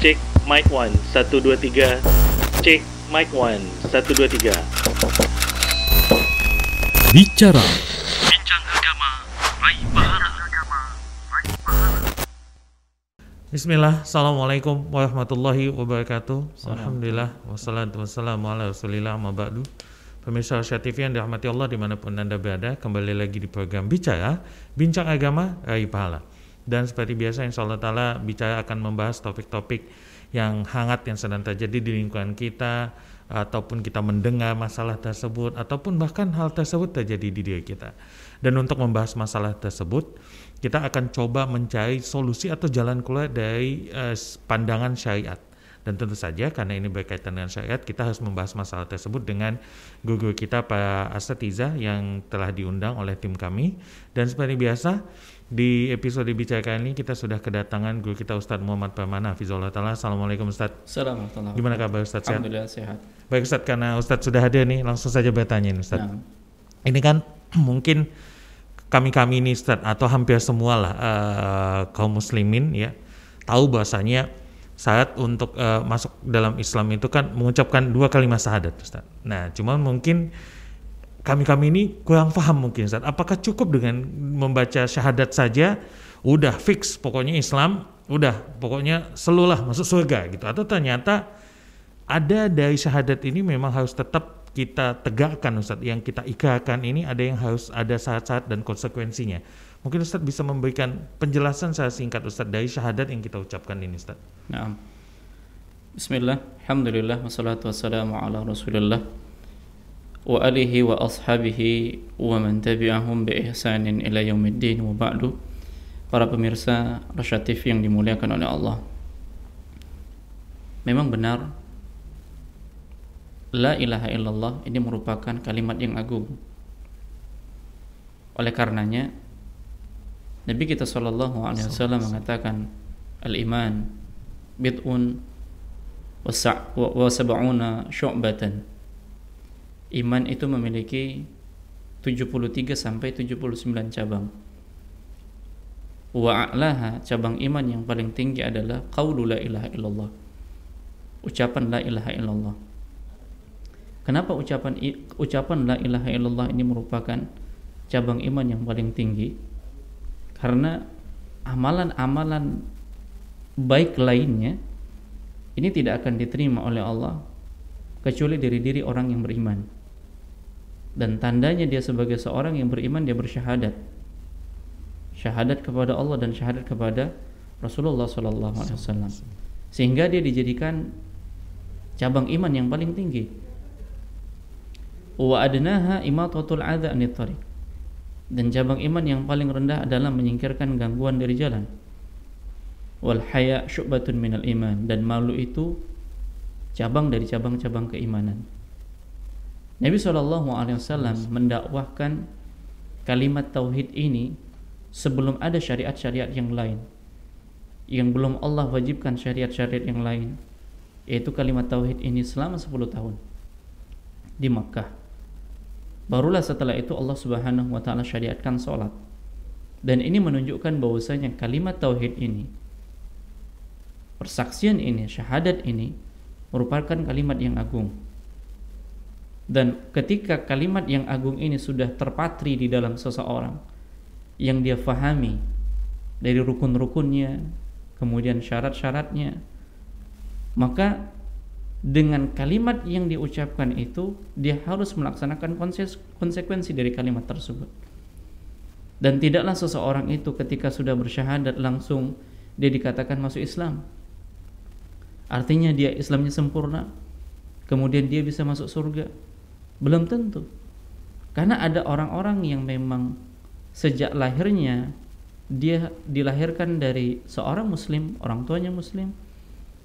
Cek mic 1 1 2 3. Cek mic 1 1 2 3. Bicara. Bincang agama, raih pahala. Bismillah, Assalamualaikum warahmatullahi wabarakatuh. Alhamdulillah, wassalatu wassalamu ala rasulillah. Ma ba'du. Pemirsa Asia TV yang dirahmati Allah di mana pun Anda berada Kembali lagi di program Bicara Bincang Agama, Raih Pahala Dan seperti biasa insya Allah ta'ala Bicara akan membahas topik-topik yang hangat yang sedang terjadi di lingkungan kita Ataupun kita mendengar masalah tersebut Ataupun bahkan hal tersebut terjadi di diri kita Dan untuk membahas masalah tersebut kita akan coba mencari solusi atau jalan keluar dari uh, pandangan syariat. Dan tentu saja karena ini berkaitan dengan syariat, kita harus membahas masalah tersebut dengan guru kita Pak Asatiza yang telah diundang oleh tim kami. Dan seperti biasa, di episode bicara kali ini kita sudah kedatangan guru kita Ustadz Muhammad Permana Fizullah Ta'ala. Assalamualaikum Ustadz. Assalamualaikum. Gimana kabar Ustadz? Sehat? Alhamdulillah sehat. Baik Ustadz, karena Ustadz sudah hadir nih, langsung saja bertanya nih Ustadz. Nah, Ini kan mungkin kami-kami ini Ustaz, atau hampir semua lah uh, kaum muslimin ya tahu bahasanya syarat untuk uh, masuk dalam Islam itu kan mengucapkan dua kalimat syahadat Ustaz. Nah, cuman mungkin kami-kami ini kurang paham mungkin Ustaz. Apakah cukup dengan membaca syahadat saja udah fix pokoknya Islam udah pokoknya selulah masuk surga gitu atau ternyata ada dari syahadat ini memang harus tetap kita tegakkan Ustadz, yang kita ikrarkan ini ada yang harus ada syarat-syarat dan konsekuensinya. Mungkin Ustadz bisa memberikan penjelasan secara singkat Ustadz dari syahadat yang kita ucapkan ini Ustadz. nah. Bismillah, Alhamdulillah, wassalatu wassalamu ala rasulillah wa man tabi'ahum bi ihsanin ila yaumiddin wa ba'du para pemirsa Rasyad TV yang dimuliakan oleh Allah memang benar La ilaha illallah ini merupakan kalimat yang agung. Oleh karenanya Nabi kita sallallahu alaihi wasallam mengatakan al-iman bid'un wa sab'una syu'batan. Iman itu memiliki 73 sampai 79 cabang. Wa a'laha cabang iman yang paling tinggi adalah qaulu la ilaha illallah. Ucapan la ilaha illallah. Kenapa ucapan ucapan la ilaha illallah ini merupakan cabang iman yang paling tinggi? Karena amalan-amalan baik lainnya ini tidak akan diterima oleh Allah kecuali dari diri orang yang beriman. Dan tandanya dia sebagai seorang yang beriman dia bersyahadat. Syahadat kepada Allah dan syahadat kepada Rasulullah sallallahu alaihi wasallam. Sehingga dia dijadikan cabang iman yang paling tinggi. Wa adnaha imatatul adza anit dan cabang iman yang paling rendah adalah menyingkirkan gangguan dari jalan. Wal haya syu'batun minal iman. Dan malu itu cabang dari cabang-cabang keimanan Nabi SAW mendakwahkan kalimat tauhid ini sebelum ada syariat-syariat yang lain yang belum Allah wajibkan syariat-syariat yang lain yaitu kalimat tauhid ini selama 10 tahun di Makkah Barulah setelah itu Allah Subhanahu wa taala syariatkan salat. Dan ini menunjukkan bahwasanya kalimat tauhid ini persaksian ini, syahadat ini merupakan kalimat yang agung. Dan ketika kalimat yang agung ini sudah terpatri di dalam seseorang yang dia fahami dari rukun-rukunnya, kemudian syarat-syaratnya, maka dengan kalimat yang diucapkan itu dia harus melaksanakan konsekuensi dari kalimat tersebut. Dan tidaklah seseorang itu ketika sudah bersyahadat langsung dia dikatakan masuk Islam. Artinya dia Islamnya sempurna kemudian dia bisa masuk surga belum tentu karena ada orang-orang yang memang sejak lahirnya dia dilahirkan dari seorang muslim orang tuanya muslim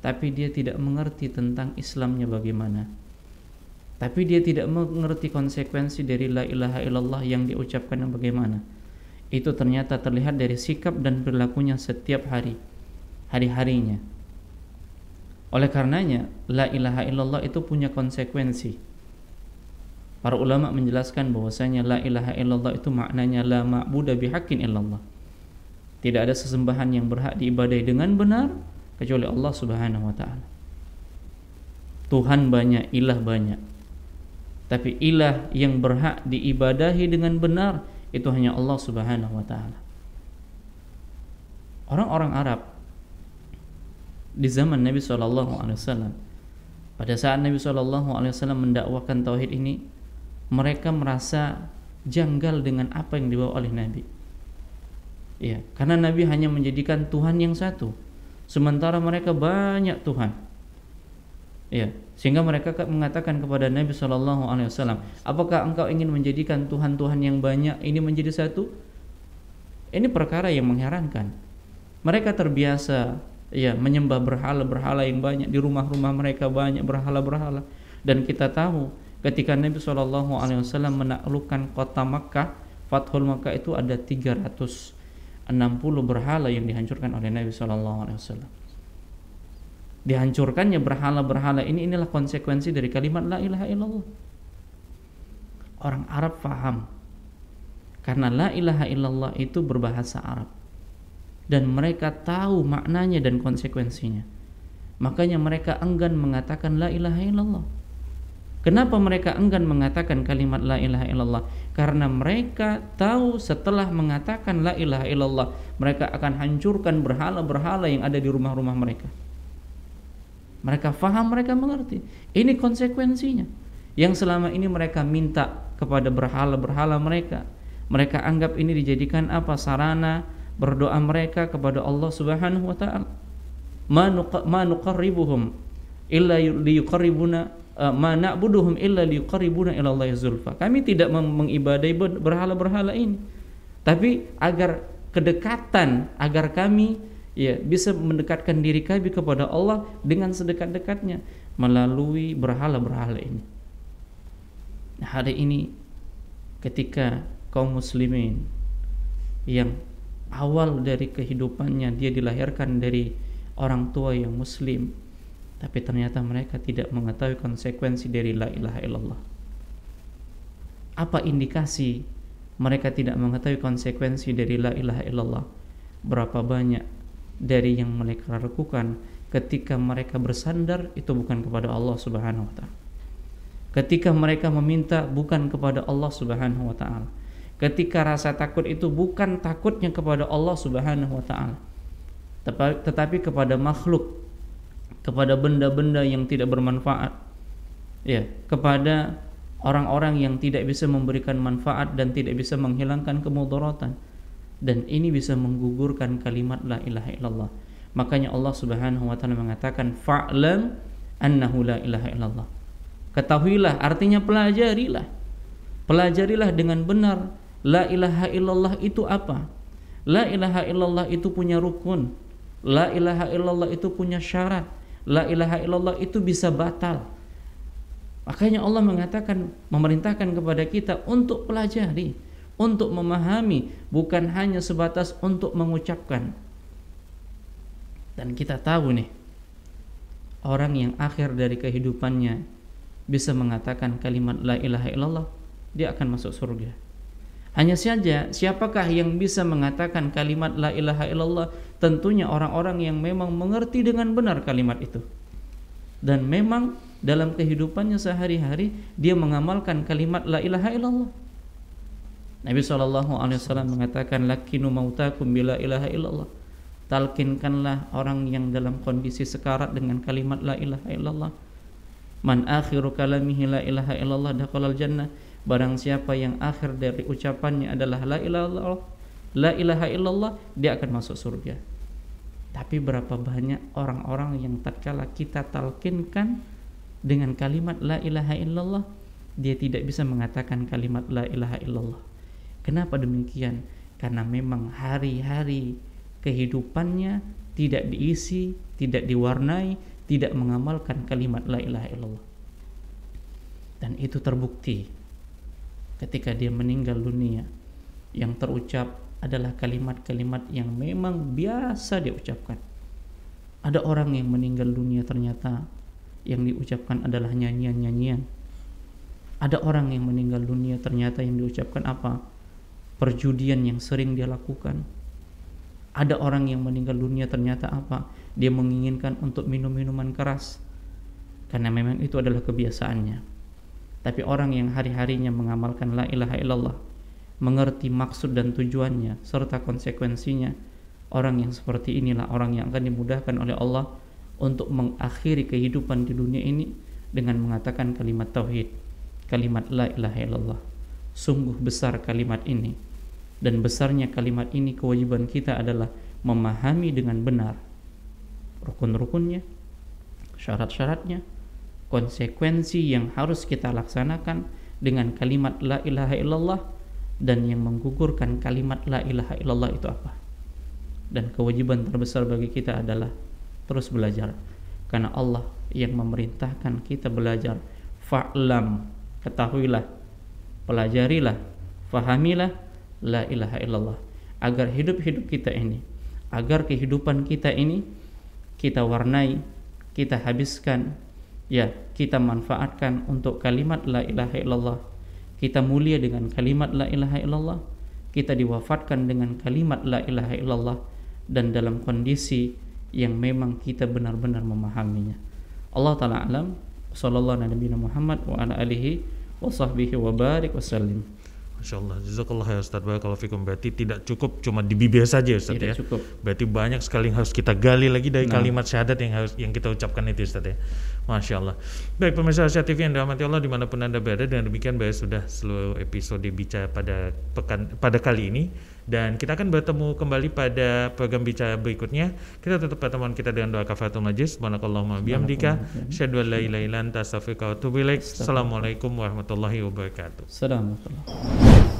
tapi dia tidak mengerti tentang Islamnya bagaimana. Tapi dia tidak mengerti konsekuensi dari la ilaha illallah yang diucapkan yang bagaimana. Itu ternyata terlihat dari sikap dan perilakunya setiap hari, hari-harinya. Oleh karenanya, la ilaha illallah itu punya konsekuensi. Para ulama menjelaskan bahwasanya la ilaha illallah itu maknanya la ma'budu bihaqqin illallah. Tidak ada sesembahan yang berhak diibadai dengan benar kecuali Allah Subhanahu wa taala. Tuhan banyak, ilah banyak. Tapi ilah yang berhak diibadahi dengan benar itu hanya Allah Subhanahu wa taala. Orang-orang Arab di zaman Nabi wasallam pada saat Nabi wasallam mendakwakan tauhid ini mereka merasa janggal dengan apa yang dibawa oleh Nabi. Ya, karena Nabi hanya menjadikan Tuhan yang satu, sementara mereka banyak Tuhan. Ya, sehingga mereka mengatakan kepada Nabi Shallallahu Alaihi Wasallam, apakah engkau ingin menjadikan Tuhan-Tuhan yang banyak ini menjadi satu? Ini perkara yang mengherankan. Mereka terbiasa ya menyembah berhala-berhala yang banyak di rumah-rumah mereka banyak berhala-berhala dan kita tahu ketika Nabi Shallallahu Alaihi Wasallam menaklukkan kota Makkah, Fathul Makkah itu ada 360 berhala yang dihancurkan oleh Nabi Shallallahu Alaihi Wasallam dihancurkannya berhala-berhala ini inilah konsekuensi dari kalimat la ilaha illallah. Orang Arab faham karena la ilaha illallah itu berbahasa Arab dan mereka tahu maknanya dan konsekuensinya. Makanya mereka enggan mengatakan la ilaha illallah. Kenapa mereka enggan mengatakan kalimat la ilaha illallah? Karena mereka tahu setelah mengatakan la ilaha illallah, mereka akan hancurkan berhala-berhala yang ada di rumah-rumah mereka. Mereka faham, mereka mengerti. Ini konsekuensinya. Yang selama ini mereka minta kepada berhala-berhala mereka. Mereka anggap ini dijadikan apa? Sarana berdoa mereka kepada Allah Subhanahu wa taala. Ma nuqarribuhum illa liyuqarribuna uh, ma na'buduhum illa liyuqarribuna ila Allah zulfa. Kami tidak mengibadai berhala-berhala ini. Tapi agar kedekatan, agar kami ya bisa mendekatkan diri kami kepada Allah dengan sedekat-dekatnya melalui berhala-berhala ini. Nah, hari ini ketika kaum muslimin yang awal dari kehidupannya dia dilahirkan dari orang tua yang muslim tapi ternyata mereka tidak mengetahui konsekuensi dari la ilaha illallah. Apa indikasi mereka tidak mengetahui konsekuensi dari la ilaha illallah? Berapa banyak dari yang mereka lakukan ketika mereka bersandar itu bukan kepada Allah Subhanahu wa taala. Ketika mereka meminta bukan kepada Allah Subhanahu wa taala. Ketika rasa takut itu bukan takutnya kepada Allah Subhanahu wa taala. Tetapi kepada makhluk, kepada benda-benda yang tidak bermanfaat. Ya, kepada orang-orang yang tidak bisa memberikan manfaat dan tidak bisa menghilangkan kemudaratan dan ini bisa menggugurkan kalimat la ilaha illallah. Makanya Allah Subhanahu wa taala mengatakan fa'lam annahu la ilaha illallah. Ketahuilah artinya pelajarilah. Pelajarilah dengan benar la ilaha illallah itu apa? La ilaha illallah itu punya rukun. La ilaha illallah itu punya syarat. La ilaha illallah itu bisa batal. Makanya Allah mengatakan memerintahkan kepada kita untuk pelajari untuk memahami, bukan hanya sebatas untuk mengucapkan. Dan kita tahu nih, orang yang akhir dari kehidupannya bisa mengatakan kalimat la ilaha illallah, dia akan masuk surga. Hanya saja siapakah yang bisa mengatakan kalimat la ilaha illallah? Tentunya orang-orang yang memang mengerti dengan benar kalimat itu. Dan memang dalam kehidupannya sehari-hari dia mengamalkan kalimat la ilaha illallah. Nabi Wasallam mengatakan lakinu mautakum bila ilaha illallah talkinkanlah orang yang dalam kondisi sekarat dengan kalimat la ilaha illallah man akhiru kalamihi la ilaha illallah dakhalal jannah barang siapa yang akhir dari ucapannya adalah la ilaha illallah la ilaha illallah dia akan masuk surga tapi berapa banyak orang-orang yang tatkala kita talkinkan dengan kalimat la ilaha illallah dia tidak bisa mengatakan kalimat la ilaha illallah Kenapa demikian? Karena memang hari-hari kehidupannya tidak diisi, tidak diwarnai, tidak mengamalkan kalimat la ilaha illallah. Dan itu terbukti ketika dia meninggal dunia yang terucap adalah kalimat-kalimat yang memang biasa diucapkan. Ada orang yang meninggal dunia ternyata yang diucapkan adalah nyanyian-nyanyian. Ada orang yang meninggal dunia ternyata yang diucapkan apa? perjudian yang sering dia lakukan. Ada orang yang meninggal dunia ternyata apa? dia menginginkan untuk minum minuman keras karena memang itu adalah kebiasaannya tapi orang yang hari-harinya mengamalkan la ilaha illallah mengerti maksud dan tujuannya serta konsekuensinya orang yang seperti inilah orang yang akan dimudahkan oleh Allah untuk mengakhiri kehidupan di dunia ini dengan mengatakan kalimat tauhid kalimat la ilaha illallah. Sungguh besar kalimat ini. Dan besarnya kalimat ini kewajiban kita adalah memahami dengan benar rukun-rukunnya syarat-syaratnya konsekuensi yang harus kita laksanakan dengan kalimat la ilaha illallah dan yang menggugurkan kalimat la ilaha illallah itu apa? Dan kewajiban terbesar bagi kita adalah terus belajar. Karena Allah yang memerintahkan kita belajar. Fa'lam ketahuilah pelajarilah fahamilah la ilaha illallah. Agar hidup-hidup kita ini agar kehidupan kita ini kita warnai kita habiskan ya kita manfaatkan untuk kalimat la ilaha illallah. Kita mulia dengan kalimat la ilaha illallah. Kita diwafatkan dengan kalimat la ilaha illallah. Dan dalam kondisi yang memang kita benar-benar memahaminya. Allah taala alam. Sallallahu alaihi wa ala alihi wa sahbihi wa barik wasallim Masya Allah, jazakallah ya Ustaz Barakallahu fikum. Berarti tidak cukup cuma di bibir saja Ustaz tidak ya. cukup Berarti banyak sekali yang harus kita gali lagi dari Nah. kalimat syahadat yang harus yang kita ucapkan itu Ustaz ya. Masya Allah. Baik pemirsa Asia TV yang dirahmati Allah di mana pun anda berada dan demikian baik sudah seluruh episode bicara pada pekan pada kali ini dan kita akan bertemu kembali pada program bicara berikutnya. Kita tutup pertemuan kita dengan doa kafaratul majlis. Subhanakallahumma bihamdika. Asyhadu an la ilaha illa anta astaghfiruka wa atubu ilaik. Assalamualaikum warahmatullahi wabarakatuh. Assalamualaikum